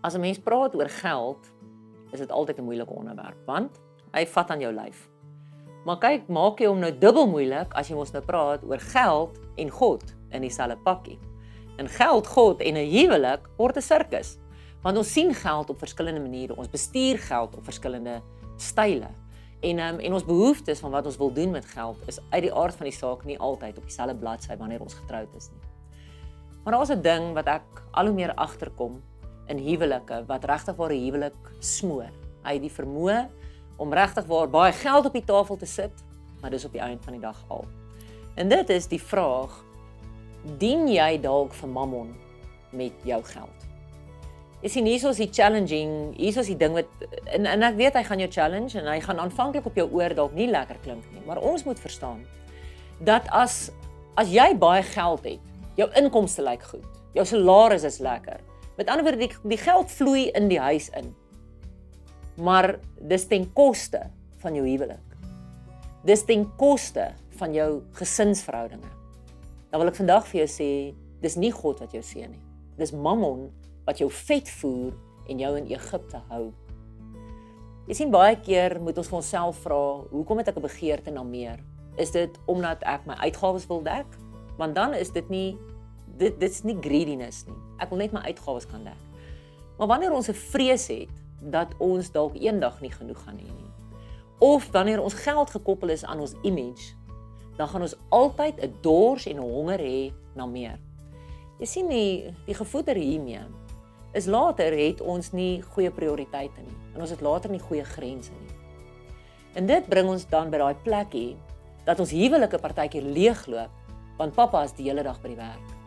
As 'n mens praat oor geld, is dit altyd 'n moeilike onderwerp want hy vat aan jou lyf. Maar kyk, maak jy hom nou dubbel moeilik as jy mos nou praat oor geld en God in dieselfde pakkie. En geld, God en 'n huwelik word 'n sirkus. Want ons sien geld op verskillende maniere. Ons bestuur geld op verskillende style. En um, en ons behoeftes van wat ons wil doen met geld is uit die aard van die saak nie altyd op dieselfde bladsy wanneer ons getroud is nie. Maar daar's 'n ding wat ek al hoe meer agterkom in huwelike wat regtig waar 'n huwelik smoor. Hy het die vermoë om regtig waar baie geld op die tafel te sit, maar dis op die einde van die dag al. En dit is die vraag: dien jy dalk vir Mammon met jou geld? Is nie so die challenging, hier is die ding wat en, en ek weet hy gaan jou challenge en hy gaan aanvanklik op jou oor dalk nie lekker klink nie, maar ons moet verstaan dat as as jy baie geld het, jou inkomste lyk goed, jou salaris is lekker. Met ander woorde die, die geld vloei in die huis in. Maar dis ten koste van jou huwelik. Dis ten koste van jou gesinsverhoudinge. Dan wil ek vandag vir jou sê, dis nie God wat jou seën nie. Dis Mammon wat jou vet voer en jou in Egipte hou. Jy sien baie keer moet ons vir onsself vra, hoekom het ek 'n begeerte na meer? Is dit omdat ek my uitgawes wil dek? Want dan is dit nie dit dit's nie greediness nie. Ek wil net my uitgawes kan dek. Maar wanneer ons 'n vrees het dat ons dalk eendag nie genoeg gaan hê nie. Of wanneer ons geld gekoppel is aan ons image, dan gaan ons altyd 'n dors en 'n honger hê na meer. Jy sien die die gevoeder hiermee is later het ons nie goeie prioriteite nie en ons het later nie goeie grense nie. En dit bring ons dan by daai plekkie dat ons huwelike partytjie leegloop want pappa is die hele dag by die werk.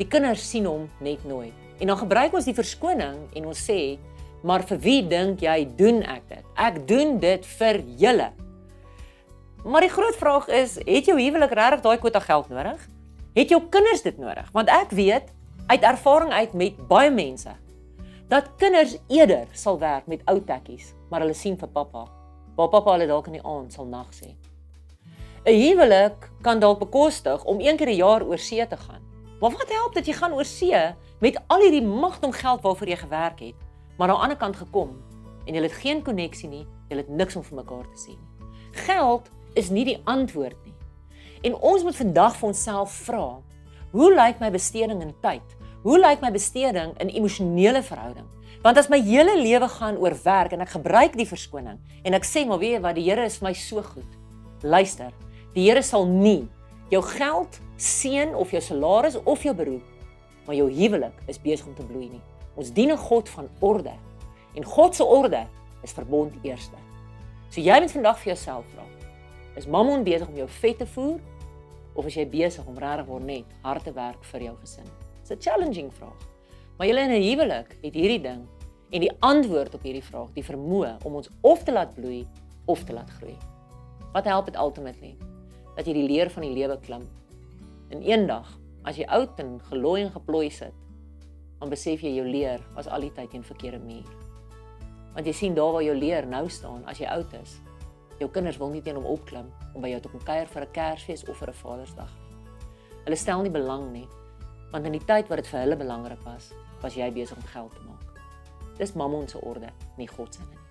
Die kinders sien hom net nooit. En dan gebruik ons die verskoning en ons sê Maar vir wie dink jy doen ek dit? Ek doen dit vir julle. Maar die groot vraag is, het jou huwelik regtig daai kwota geld nodig? Het jou kinders dit nodig? Want ek weet uit ervaring uit met baie mense dat kinders eerder sal werk met ou tekkies, maar hulle sien vir pappa. Waar pappa hulle dalk in die aand sal nag sê. 'n Huwelik kan dalk bekostig om een keer 'n jaar oor see te gaan. Maar wat help dit jy gaan oor see met al hierdie magdom geld waarvoor jy gewerk het? maar aan die ander kant gekom en jy het geen koneksie nie, jy het niks om vir mekaar te sê nie. Geld is nie die antwoord nie. En ons moet vandag vir onsself vra, hoe lyk my besteding in tyd? Hoe lyk my besteding in emosionele verhouding? Want as my hele lewe gaan oor werk en ek gebruik die verskoning en ek sê maar weet jy wat die Here is vir my so goed. Luister, die Here sal nie jou geld seën of jou salaris of jou beroep, maar jou huwelik is besig om te bloei nie. Ons dien 'n God van orde. En God se orde is verbond eerste. So jy moet vandag vir jouself vra. Is Mammon besig om jou vet te voer of is jy besig om regtig word net hard te werk vir jou gesin? Dis 'n challenging vraag. Maar julle in 'n huwelik het hierdie ding en die antwoord op hierdie vraag, die vermoë om ons of te laat bloei of te laat groei. Wat help dit ultimately? Dat jy die leer van die lewe klim. En eendag, as jy oud en gelooi en geplooi sit, dan besef jy jou leer was al die tyd teen verkeerde muur. Want jy sien daar waar jou leer nou staan as jy oud is. Jou kinders wil nie teen hom opklim om by jou te kom kuier vir 'n Kersfees of vir 'n Vadersdag. Hulle stel nie belang nie, want in die tyd wat dit vir hulle belangrik was, was jy besig om geld te maak. Dis Mammon se orde, nie God se nie.